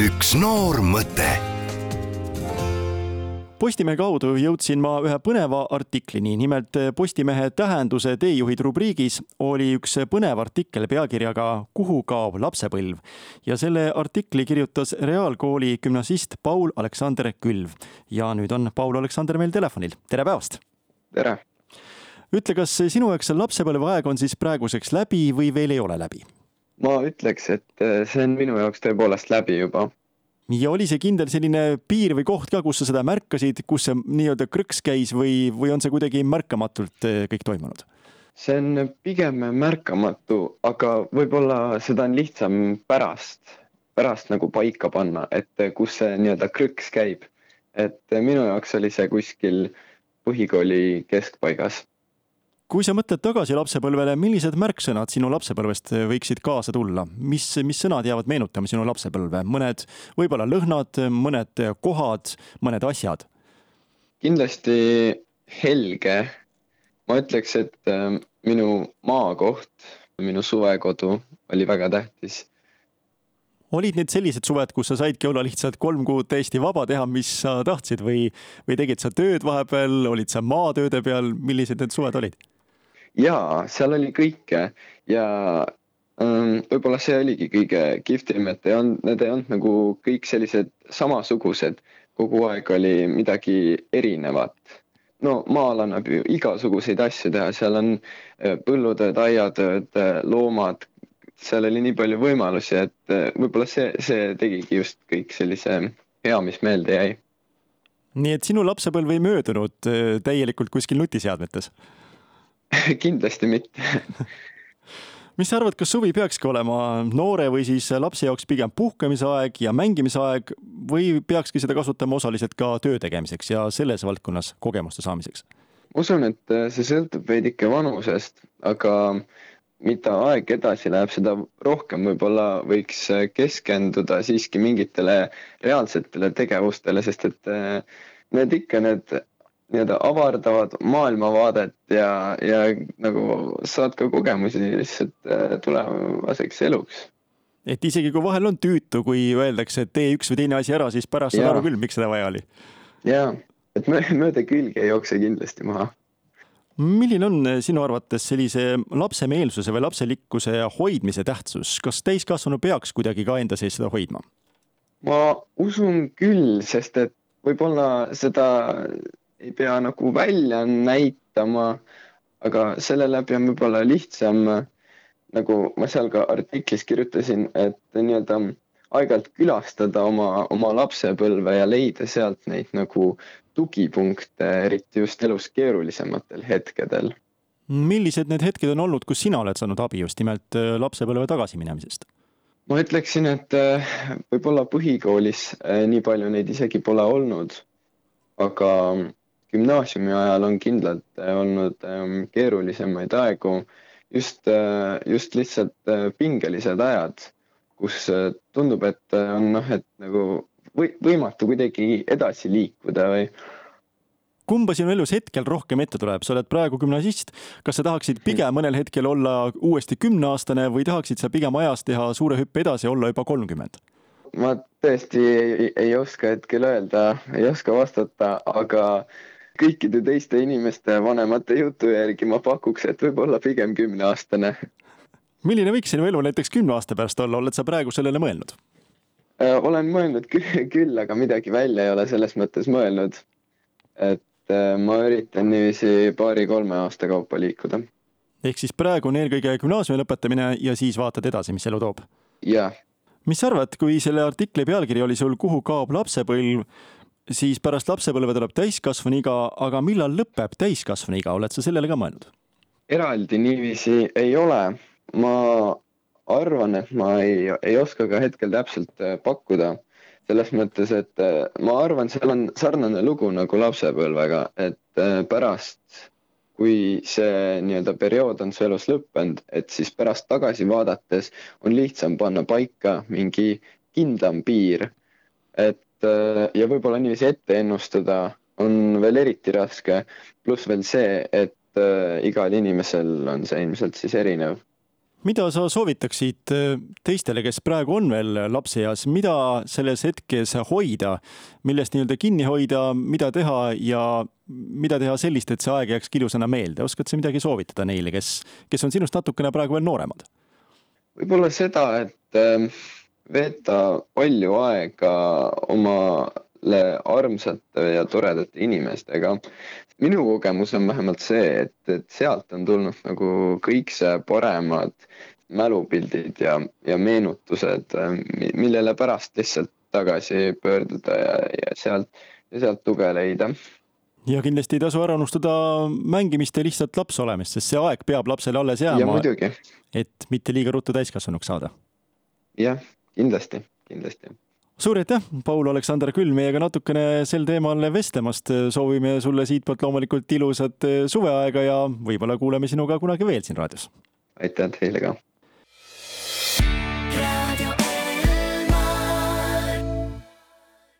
üks noor mõte Postimehe kaudu jõudsin ma ühe põneva artiklini, nimelt Postimehe Tähenduse teejuhid rubriigis oli üks põnev artikkel pealkirjaga Kuhu kaob lapsepõlv ja selle artikli kirjutas reaalkooli gümnasist Paul-Aleksander Külv. ja nüüd on Paul-Aleksander meil telefonil, tere päevast! tere! ütle, kas sinu jaoks lapsepõlveaeg on siis praeguseks läbi või veel ei ole läbi? Ma ütleks, et see on minu jaoks tõepoolest läbi juba ja oli see kindel selline piir või koht ka, kus sa seda märkasid, kus see nii-öelda krõks käis või, või on see kuidagi märkamatult eh, kõik toimunud? see on pigem märkamatu, aga võib-olla seda on lihtsam pärast, pärast nagu paika panna, et kus see nii-öelda krõks käib. et minu jaoks oli see kuskil põhikooli keskpaigas kui sa mõtled tagasi lapsepõlvele, millised märksõnad sinu lapsepõlvest võiksid kaasa tulla, mis, mis sõnad jäävad meenutama sinu lapsepõlve, mõned võib-olla lõhnad, mõned kohad, mõned asjad? kindlasti helge. ma ütleks, et äh, minu maakoht, minu suvekodu oli väga tähtis olid need sellised suved, kus sa saidki olla lihtsalt kolm kuud täiesti vaba, teha, mis sa tahtsid või, või tegid sa tööd vahepeal, olid sa maatööde peal, millised need suved olid? Jaa, seal oli kõike ja ähm, võib-olla see oligi kõige kihvtim, et ei olnud, need ei olnud nagu kõik sellised samasugused, kogu aeg oli midagi erinevat. no maal annab ju igasuguseid asju teha, seal on äh, põllutööd, aiatööd, äh, loomad, seal oli nii palju võimalusi, et äh, võib-olla see, see tegigi just kõik sellise hea, mis meelde jäi. nii et sinu lapsepõlv ei möödunud täielikult kuskil nutiseadmetes? kindlasti mitte mis sa arvad, kas suvi peakski olema noore või siis lapse jaoks pigem puhkamise aeg ja mängimise aeg või peakski seda kasutama osaliselt ka töö tegemiseks ja selles valdkonnas kogemuste saamiseks? ma usun, et see sõltub veidike vanusest, aga mida aeg edasi läheb, seda rohkem võib-olla võiks keskenduda siiski mingitele reaalsetele tegevustele, sest et need ikka need nii-öelda avardavad maailmavaadet ja, ja nagu saad ka kogemusi lihtsalt äh, tulevaseks eluks. et isegi kui vahel on tüütu, kui öeldakse, et tee üks või teine asi ära, siis pärast saad aru küll, miks seda vaja oli. jaa, et mööda külge ei jookse kindlasti maha. milline on sinu arvates sellise lapsemeelsuse või lapselikkuse hoidmise tähtsus, kas täiskasvanu peaks kuidagi ka enda sees seda hoidma? ma usun küll, sest et võib-olla seda ei pea nagu välja näitama, aga selle läbi on võib-olla lihtsam, nagu ma seal ka artiklis kirjutasin, et nii-öelda aeg-ajalt külastada oma, oma lapsepõlve ja leida sealt neid nagu tugipunkte, eriti just elus keerulisematel hetkedel. millised need hetked on olnud, kus sina oled saanud abi just nimelt äh, lapsepõlve tagasiminemisest? ma ütleksin, et äh, võib-olla põhikoolis äh, nii palju neid isegi pole olnud, aga gümnaasiumi ajal on kindlalt äh, olnud ähm, keerulisemaid aegu, just, äh, just lihtsalt äh, pingelised ajad, kus tundub, et on noh, et nagu või, võimatu kuidagi edasi liikuda või kumba sinu elus hetkel rohkem ette tuleb, sa oled praegu gümnasist, kas sa tahaksid pigem mõnel hetkel olla uuesti kümneaastane või tahaksid sa pigem ajas teha suure hüppe edasi ja olla juba kolmkümmend? ma tõesti ei, ei oska hetkel öelda, ei oska vastata, aga kõikide teiste inimeste vanemate jutu järgi ma pakuks, et võib-olla pigem kümneaastane. milline võiks sinu elu näiteks kümne aasta pärast olla, oled sa praegu sellele mõelnud? Olen mõelnud küll, aga midagi välja ei ole selles mõttes mõelnud. et ma üritan niiviisi paari-kolme aasta kaupa liikuda. ehk siis praegu on eelkõige gümnaasiumi lõpetamine ja siis vaatad edasi, mis elu toob? jah. mis sa arvad, kui selle artikli pealkiri oli sul Kuhu kaob lapsepõlv, siis pärast lapsepõlve tuleb täiskasvanuiga, aga millal lõpeb täiskasvanuiga, oled sa sellele ka mõelnud? eraldi niiviisi ei ole. ma arvan, et ma ei, ei oska ka hetkel täpselt äh, pakkuda. selles mõttes, et äh, ma arvan, seal on sarnane lugu nagu lapsepõlvega, et äh, pärast, kui see nii-öelda periood on su elus lõppenud, et siis pärast tagasi vaadates on lihtsam panna paika mingi kindlam piir. et Äh, ja võib-olla niiviisi ette ennustada on veel eriti raske. pluss veel see, et äh, igal inimesel on see ilmselt siis erinev. mida sa soovitaksid äh, teistele, kes praegu on veel lapseeas, mida selles hetkes hoida, millest nii-öelda kinni hoida, mida teha ja mida teha sellist, et see aeg jääks ilusana meelde, oskad sa midagi soovitada neile, kes, kes on sinust natukene praegu veel nooremad? võib-olla seda, et ähm, veeta palju aega omale armsate ja toredate inimestega, minu kogemus on vähemalt see, et, et sealt on tulnud nagu kõik see paremad mälupildid ja, ja meenutused, millele pärast lihtsalt tagasi pöörduda ja, ja sealt, ja sealt tuge leida. ja kindlasti ei tasu ära unustada mängimist ja lihtsalt laps olemist, sest see aeg peab lapsele alles jääma. et mitte liiga ruttu täiskasvanuks saada. jah, kindlasti, kindlasti suur aitäh, Paul-Aleksander Küll, meiega natukene sel teemal vestlemast. soovime sulle siitpoolt loomulikult ilusat suveaega ja võib-olla kuuleme sinuga kunagi veel siin raadios. aitäh teile ka